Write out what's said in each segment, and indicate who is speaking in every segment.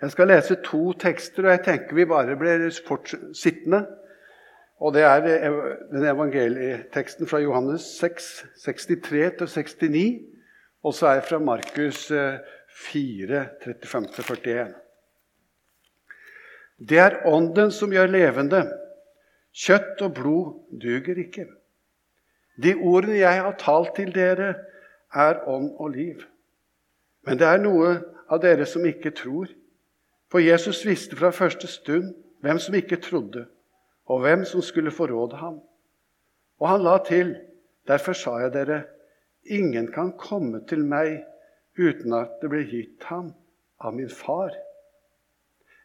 Speaker 1: Jeg skal lese to tekster, og jeg tenker vi bare blir sittende. Og Det er den evangelieteksten fra Johannes 6, 63-69. Og så er det fra Markus 4, 35-41. Det er Ånden som gjør levende. Kjøtt og blod duger ikke. De ordene jeg har talt til dere, er ånd og liv. Men det er noe av dere som ikke tror. For Jesus visste fra første stund hvem som ikke trodde, og hvem som skulle forråde ham. Og han la til, derfor sa jeg dere, ingen kan komme til meg uten at det blir gitt ham av min far.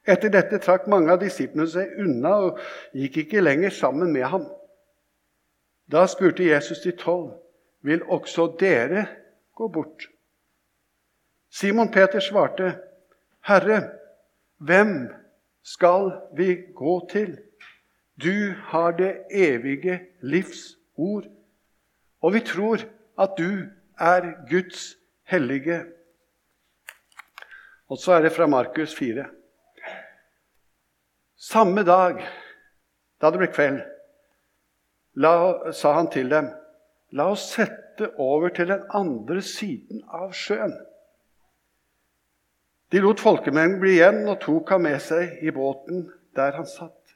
Speaker 1: Etter dette trakk mange av disiplene seg unna og gikk ikke lenger sammen med ham. Da spurte Jesus de tolv, vil også dere gå bort? Simon Peter svarte, Herre, hvem skal vi gå til? Du har det evige livs ord, og vi tror at du er Guds hellige. Og så er det fra Markus 4. Samme dag, da det ble kveld, la, sa han til dem, la oss sette over til den andre siden av sjøen. De lot folkemengden bli igjen og tok ham med seg i båten der han satt.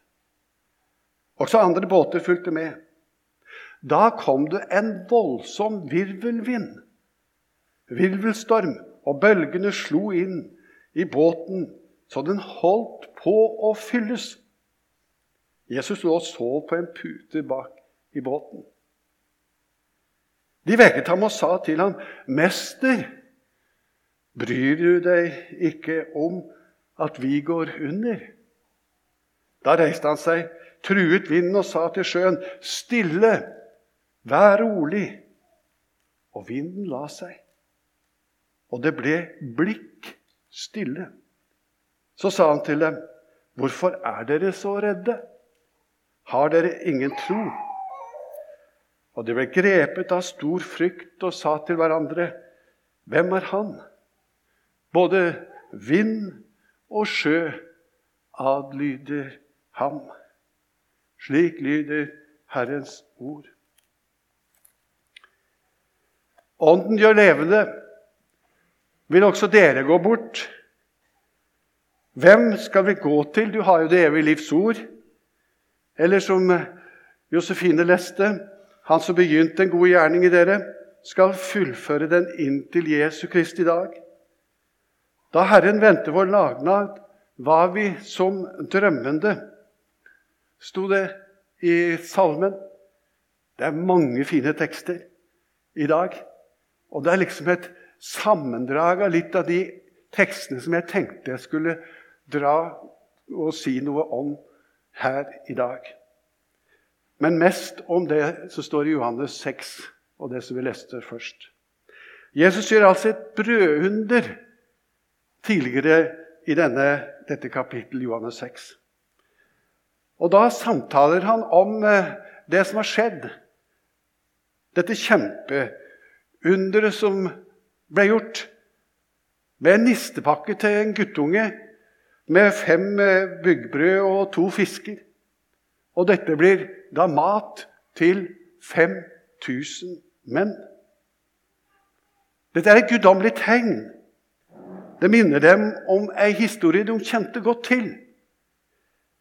Speaker 1: Også andre båter fulgte med. Da kom det en voldsom virvelvind, virvelstorm, og bølgene slo inn i båten så den holdt på å fylles. Jesus lå og sov på en pute bak i båten. De vekket ham og sa til ham, 'Mester, Bryr du deg ikke om at vi går under? Da reiste han seg, truet vinden og sa til sjøen, Stille, vær rolig. Og vinden la seg, og det ble blikk stille. Så sa han til dem, Hvorfor er dere så redde? Har dere ingen tro? Og de ble grepet av stor frykt og sa til hverandre, Hvem er han? Både vind og sjø adlyder ham. Slik lyder Herrens ord. Ånden gjør levende. Vil også dere gå bort? Hvem skal vi gå til? Du har jo det evige livs ord. Eller som Josefine leste, han som begynte en god gjerning i dere, skal fullføre den inntil Jesu Kristi dag. Da Herren vendte vår lagnad, var vi som drømmende, sto det i salmen. Det er mange fine tekster i dag. Og det er liksom et sammendrag av litt av de tekstene som jeg tenkte jeg skulle dra og si noe om her i dag. Men mest om det som står i Johannes 6, og det som vi leste først. Jesus gjør altså et brødunder tidligere i denne, dette kapittelet, Johannes 6. Og Da samtaler han om eh, det som har skjedd. Dette kjempeunderet som ble gjort. Med en nistepakke til en guttunge med fem eh, byggbrød og to fisker. Og dette blir da mat til 5000 menn. Dette er et guddommelig tegn det minner dem om ei historie de kjente godt til.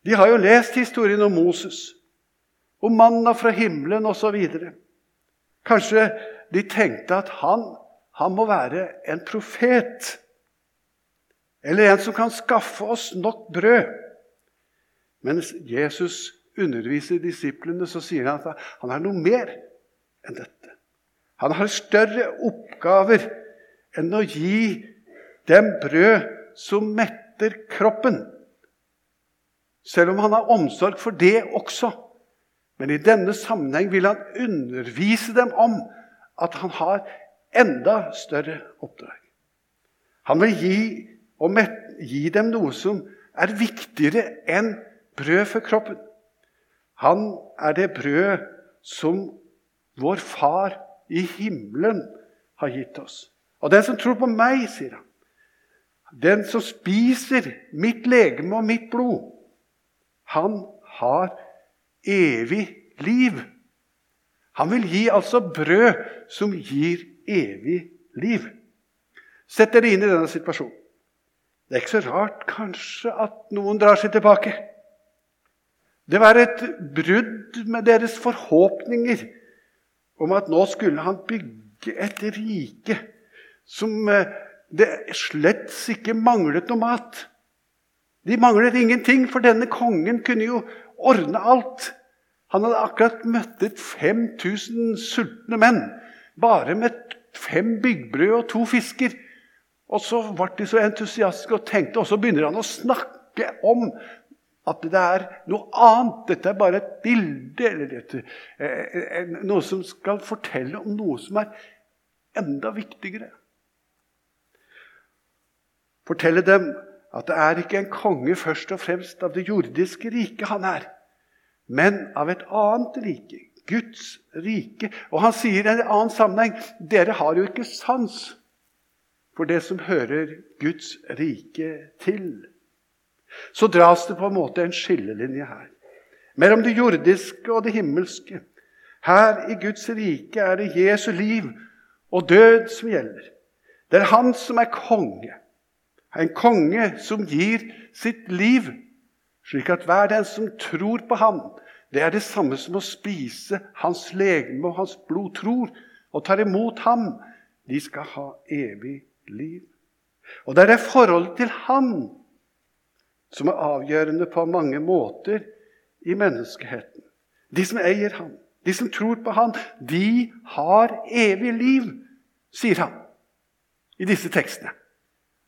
Speaker 1: De har jo lest historien om Moses, om manna fra himmelen osv. Kanskje de tenkte at han, han må være en profet. Eller en som kan skaffe oss nok brød. Mens Jesus underviser disiplene, så sier han at han er noe mer enn dette. Han har større oppgaver enn å gi dem brød som metter kroppen. Selv om han har omsorg for det også. Men i denne sammenheng vil han undervise dem om at han har enda større oppdrag. Han vil gi, gi dem noe som er viktigere enn brød for kroppen. Han er det brød som vår Far i himmelen har gitt oss. Og den som tror på meg, sier han, Den som spiser mitt legeme og mitt blod, han har evig liv. Han vil gi altså brød som gir evig liv. Sett dere inn i denne situasjonen. Det er ikke så rart kanskje at noen drar seg tilbake. Det var et brudd med deres forhåpninger om at nå skulle han bygge et rike som eh, det slett ikke manglet noe mat. De manglet ingenting, for denne kongen kunne jo ordne alt. Han hadde akkurat møttet 5000 sultne menn bare med fem byggbrød og to fisker. Og så ble de så entusiastiske og tenkte, og så begynner han å snakke om at det er noe annet. Dette er bare et bilde, eller et, eh, eh, noe som skal fortelle om noe som er enda viktigere. Fortelle dem at det er ikke en konge først og fremst av det jordiske riket han er, men av et annet rike. Guds rike. Og han sier i en annen sammenheng dere har jo ikke sans for det som hører Guds rike til. Så dras det på en måte en skillelinje her mellom det jordiske og det himmelske. Her i Guds rike er det Jesu liv og død som gjelder. Det er han som er konge. En konge som gir sitt liv, slik at hver den som tror på ham, det er det samme som å spise hans legeme og hans blod, tror og tar imot ham. De skal ha evig liv. Og det er det forholdet til ham som er avgjørende på mange måter i menneskeheten. De som eier ham, de som tror på ham, de har evig liv, sier han i disse tekstene.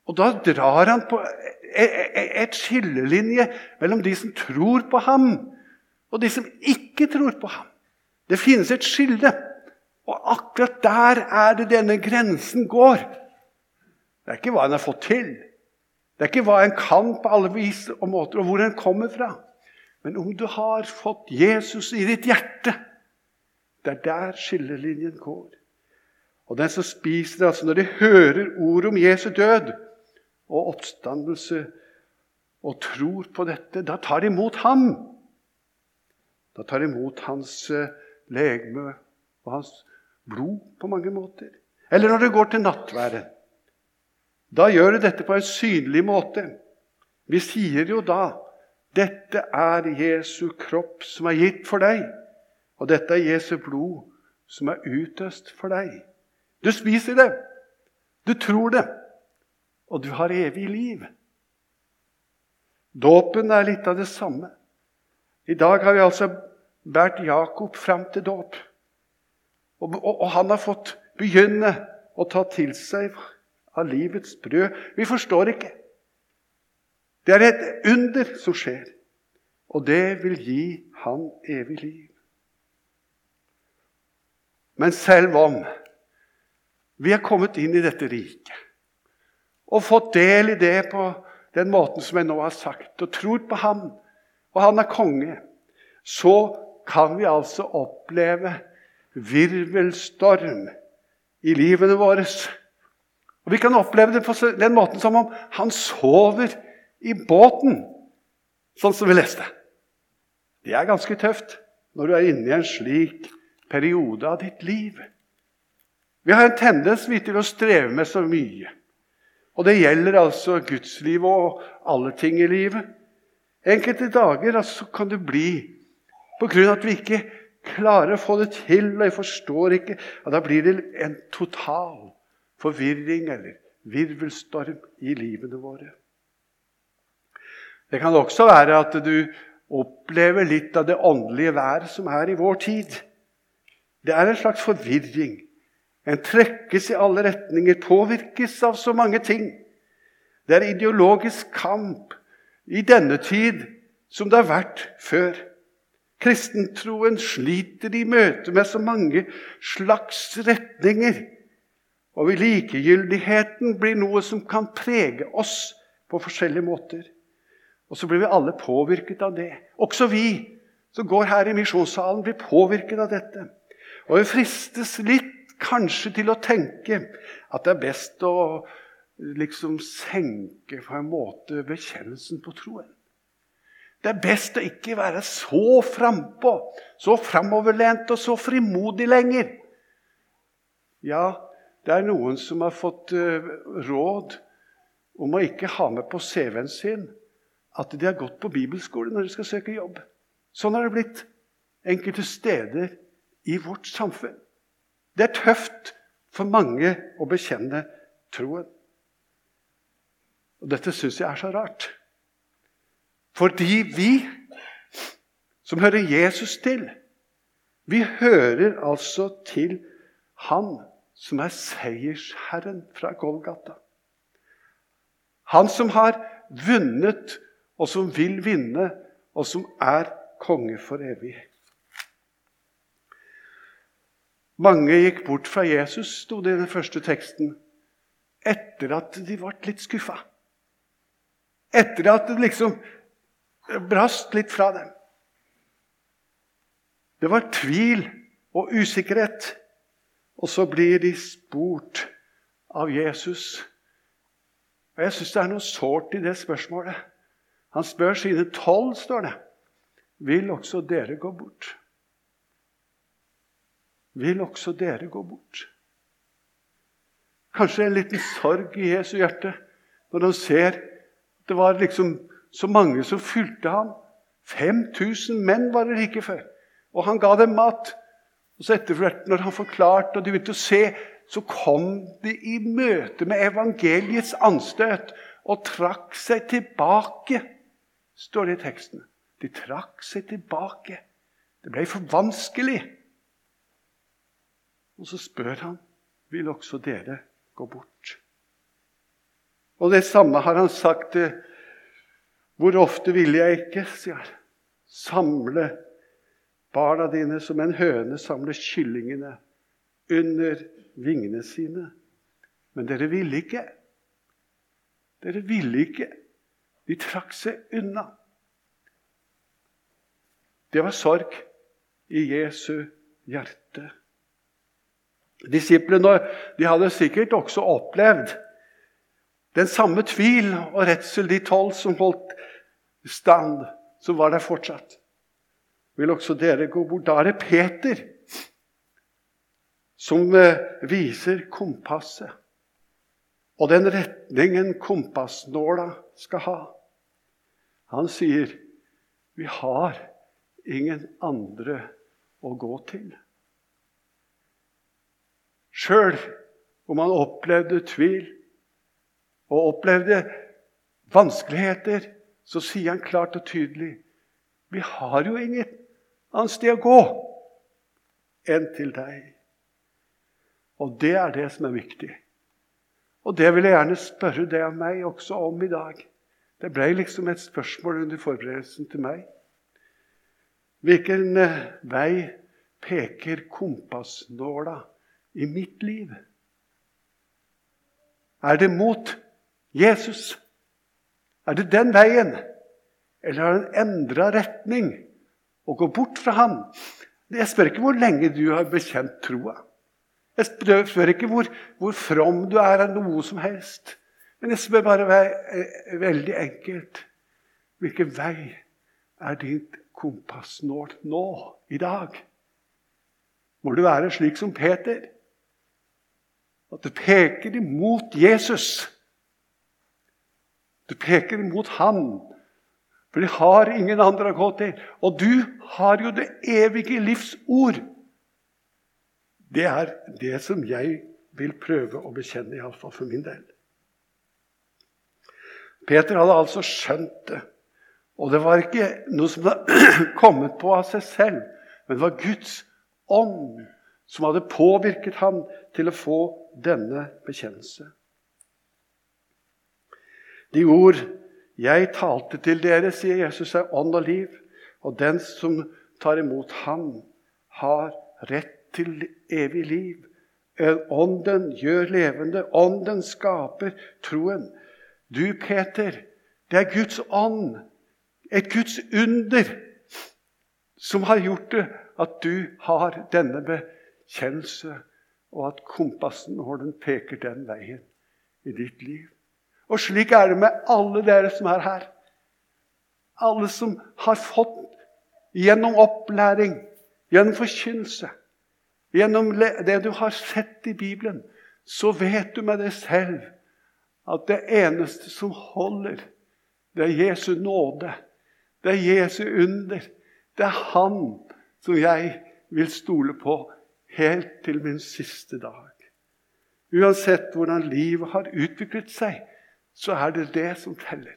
Speaker 1: Og da drar han på e, e, e, et skillelinje mellom de som tror på ham, og de som ikke tror på ham. Det finnes et skille, og akkurat der er det denne grensen går. Det er ikke hva en har fått til. Det er ikke hva en kan på alle vis og måter, og hvor en kommer fra. Men om du har fått Jesus i ditt hjerte, det er der skillelinjen går. Og den som spiser altså Når de hører ord om Jesu død og oppstandelse og tror på dette, da tar de imot ham. Da tar de imot hans eh, legeme og hans blod på mange måter. Eller når det går til nattværet. Da gjør det dette på en synlig måte. Vi sier jo da dette er Jesu kropp som er gitt for deg, og dette er Jesu blod som er utøst for deg. Du spiser det, du tror det, og du har evig liv. Dåpen er litt av det samme. I dag har vi altså båret Jakob fram til dåp. Og, og, og han har fått begynne å ta til seg av livets brød. Vi forstår ikke. Det er et under som skjer, og det vil gi han evig liv. Men selv om vi er kommet inn i dette riket og fått del i det på den måten som jeg nå har sagt, og tror på ham, og han er konge, så kan vi altså oppleve virvelstorm i livene våre og Vi kan oppleve det på den måten som om han sover i båten, sånn som vi leste. Det er ganske tøft når du er inne i en slik periode av ditt liv. Vi har en tendens til å streve med så mye. Og det gjelder altså gudslivet og alle ting i livet. Enkelte dager altså, kan det bli på grunn av at vi ikke klarer å få det til, og jeg forstår ikke, og da blir det en total forvirring eller virvelstorm i livene våre. Det kan også være at du opplever litt av det åndelige været som er i vår tid. Det er en slags forvirring. En trekkes i alle retninger, påvirkes av så mange ting. Det er ideologisk kamp i denne tid som det har vært før. Kristentroen sliter i møte med så mange slags retninger. Og likegyldigheten blir noe som kan prege oss på forskjellige måter. Og så blir vi alle påvirket av det. Også vi som går her i misjonssalen, blir påvirket av dette. Og vi fristes litt kanskje til å tenke at det er best å liksom senke på en måte bekjennelsen på troen. Det er best å ikke være så frampå, så framoverlent og så frimodig lenger. Ja, det er noen som har fått uh, råd om å ikke ha med på CV-en sin at de har gått på bibelskole når de skal søke jobb. Sånn har det blitt enkelte steder i vårt samfunn. Det er tøft for mange å bekjenne troen. Og Dette syns jeg er så rart. Fordi vi som hører Jesus til, vi hører altså til Han som er seiersherren fra Golgata. Han som har vunnet, og som vil vinne, og som er konge for evig. Mange gikk bort fra Jesus, sto det i den første teksten, etter at de ble litt skuffa. Etter at det liksom brast litt fra dem. Det var tvil og usikkerhet. Og så blir de spurt av Jesus. Og Jeg syns det er noe sårt i det spørsmålet. Han spør sine tolv, står det. Vil også dere gå bort? Vil også dere gå bort? Kanskje en liten sorg i Jesu hjerte når han ser det var liksom så mange som fulgte ham. 5000 menn var det like før. Og han ga dem mat. Og så etter hvert, når han forklarte, og de begynte å se, så kom de i møte med evangeliets anstøt og trakk seg tilbake, står det i teksten. De trakk seg tilbake. Det ble for vanskelig. Og så spør han vil også dere gå bort. Og det samme har han sagt. Hvor ofte ville jeg ikke, sier han, samle barna dine som en høne samler kyllingene under vingene sine. Men dere ville ikke. Dere ville ikke. De trakk seg unna. Det var sorg i Jesu hjerte. Disiplene de hadde sikkert også opplevd den samme tvil og redsel, de tolv som holdt stand, som var der fortsatt. Vil også dere gå bort? Da er det Peter som eh, viser kompasset og den retningen kompassnåla skal ha. Han sier, 'Vi har ingen andre å gå til'. Sjøl om han opplevde tvil og opplevde vanskeligheter, så sier han klart og tydelig vi har jo ingen annet sted å gå enn til deg. Og det er det som er viktig. Og det vil jeg gjerne spørre deg og meg også om i dag. Det ble liksom et spørsmål under forberedelsen til meg. Hvilken eh, vei peker kompassnåla i mitt liv? Er det mot Jesus? Er det den veien? Eller har den endra retning og går bort fra ham? Jeg spør ikke hvor lenge du har bekjent troa. Jeg spør ikke hvor, hvor from du er av noe som helst. Men jeg spør bare eh, veldig enkelt hvilken vei er ditt kompassnål nå, i dag? Må du være slik som Peter? At det peker imot Jesus. Det peker imot Han. For de har ingen andre å gå til. Og du har jo det evige livs ord. Det er det som jeg vil prøve å bekjenne, iallfall for min del. Peter hadde altså skjønt det. Og det var ikke noe som hadde kommet på av seg selv, men det var Guds ånd som hadde påvirket ham til å få denne bekjennelse. De ord 'Jeg talte til dere', sier Jesus, er ånd og liv. Og den som tar imot ham, har rett til evig liv. Ånden gjør levende. Ånden skaper troen. Du, Peter, det er Guds ånd, et Guds under, som har gjort det at du har denne bekjennelse og at kompassen når den peker den veien i ditt liv. Og slik er det med alle dere som er her. Alle som har fått gjennom opplæring, gjennom forkynnelse, gjennom det du har sett i Bibelen, så vet du med deg selv at det eneste som holder, det er Jesu nåde. Det er Jesu under. Det er Han som jeg vil stole på helt til min siste dag. Uansett hvordan livet har utviklet seg, så er det det som teller.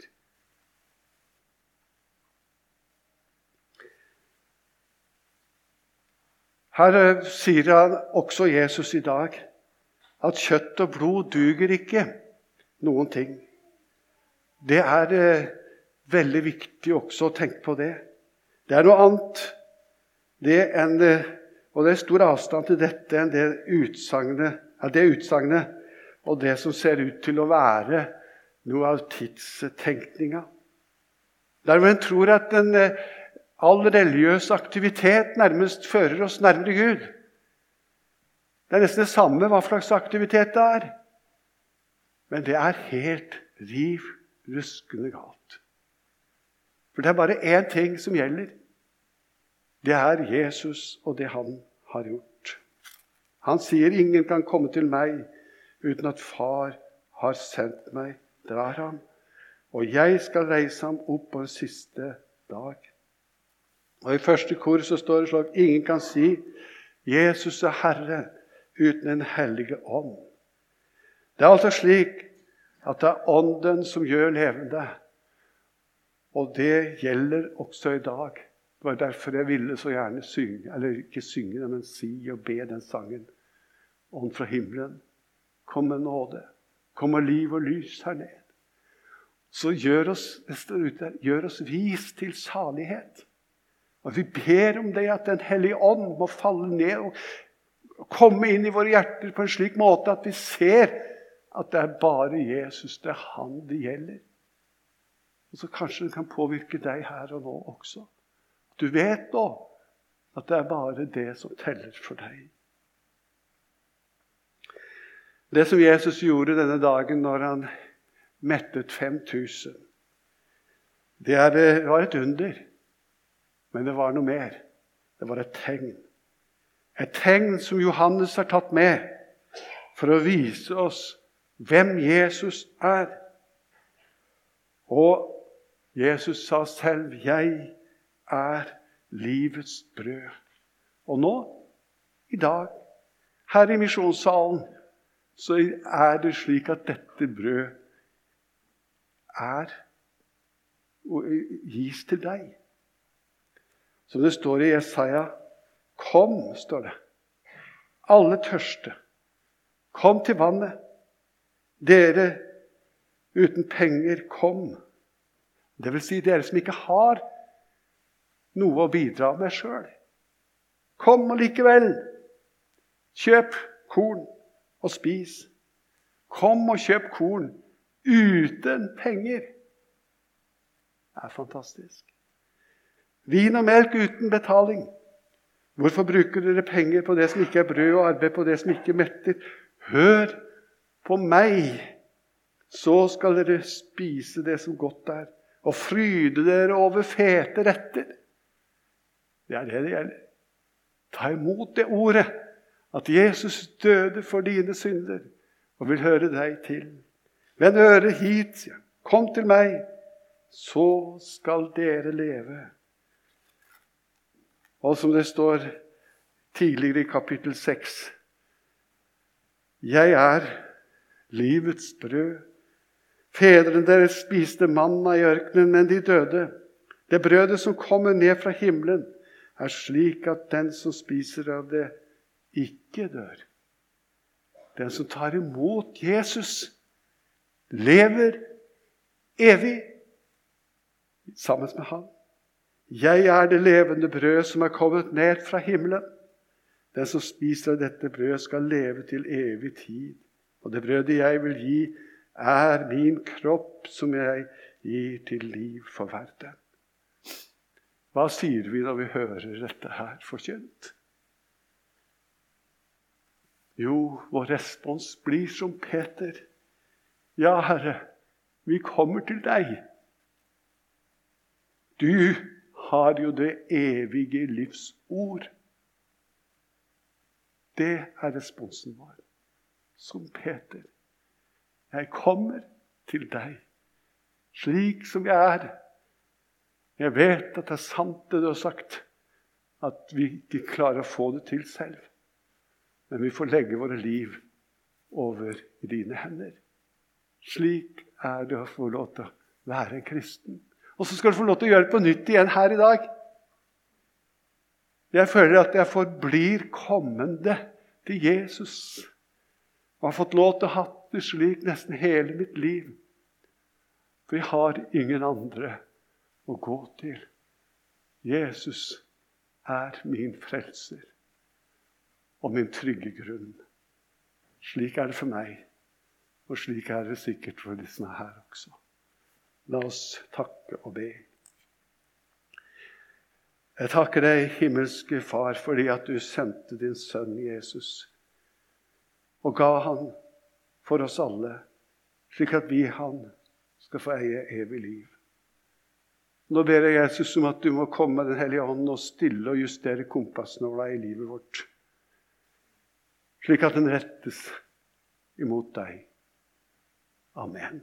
Speaker 1: Her eh, sier han også Jesus i dag at kjøtt og blod duger ikke noen ting. Det er eh, veldig viktig også å tenke på det. Det er noe annet det enn, eh, og det er stor avstand til dette enn det utsagnet, det utsagnet og det som ser ut til å være noe av tidstenkninga. Der hvor en tror at en eh, all religiøs aktivitet nærmest fører oss nærmere Gud. Det er nesten det samme hva slags aktivitet det er. Men det er helt riv ruskende galt. For det er bare én ting som gjelder. Det er Jesus og det han har gjort. Han sier ingen kan komme til meg uten at Far har sendt meg, drar ham. Og jeg skal reise ham opp på den siste dag. Og I første kor så står det slik ingen kan si 'Jesus er Herre' uten Den hellige ånd. Det er altså slik at det er Ånden som gjør levende. Og det gjelder også i dag. Det var derfor jeg ville så gjerne synge, eller ikke synge, men si og be den sangen. Ånd fra himmelen, kom med nåde. Kom med liv og lys her ned. Så gjør oss, ute, gjør oss vis til salighet. Og Vi ber om det at Den hellige ånd må falle ned og komme inn i våre hjerter på en slik måte at vi ser at det er bare Jesus, det er Han det gjelder. Og så kanskje det kan påvirke deg her og nå også. Du vet nå at det er bare det som teller for deg. Det som Jesus gjorde denne dagen når han mettet 5000, det var et under. Men det var noe mer. Det var et tegn. Et tegn som Johannes har tatt med for å vise oss hvem Jesus er. Og Jesus sa selv 'Jeg er livets brød'. Og nå, i dag, her i misjonssalen, så er det slik at dette brød er og gis til deg. Som det står i Jesaja Kom, står det. Alle tørste. Kom til vannet. Dere uten penger, kom. Det vil si dere som ikke har noe å bidra med sjøl. Kom likevel. Kjøp korn og spis. Kom og kjøp korn uten penger. Det er fantastisk. Vin og melk uten betaling. Hvorfor bruker dere penger på det som ikke er brød, og arbeid på det som ikke metter? Hør på meg, så skal dere spise det som godt er, og fryde dere over fete retter. Det er det det gjelder. Ta imot det ordet, at Jesus døde for dine synder og vil høre deg til. Vend øret hit, kom til meg, så skal dere leve. Og som det står tidligere i kapittel 6 Jeg er livets brød. Fedrene deres spiste manna i ørkenen, men de døde. Det brødet som kommer ned fra himmelen, er slik at den som spiser av det, ikke dør. Den som tar imot Jesus, lever evig sammen med ham. 'Jeg er det levende brød som er kommet ned fra himmelen.' 'Den som spiser av dette brødet, skal leve til evig tid.' 'Og det brødet jeg vil gi, er min kropp, som jeg gir til liv for verden.' Hva sier vi når vi hører dette her forkynt? Jo, vår respons blir som Peter. Ja, Herre, vi kommer til deg. Du har jo det evige livs ord. Det er responsen vår. Som Peter. Jeg kommer til deg slik som jeg er. Jeg vet at det er sant, det du har sagt, at vi ikke klarer å få det til selv. Men vi får legge våre liv over i dine hender. Slik er det å få lov til å være en kristen. Og så skal du få lov til å gjøre det på nytt igjen her i dag. Jeg føler at jeg forblir kommende til Jesus. Og har fått lov til å ha det slik nesten hele mitt liv. For jeg har ingen andre å gå til. Jesus er min frelser og min trygge grunn. Slik er det for meg, og slik er det sikkert for de som er her også. La oss takke og be. Jeg takker deg, himmelske Far, fordi at du sendte din sønn Jesus og ga han for oss alle, slik at vi han skal få eie evig liv. Nå ber jeg Jesus om at du må komme med Den hellige ånd og stille og justere kompassnåla i livet vårt, slik at den rettes imot deg. Amen.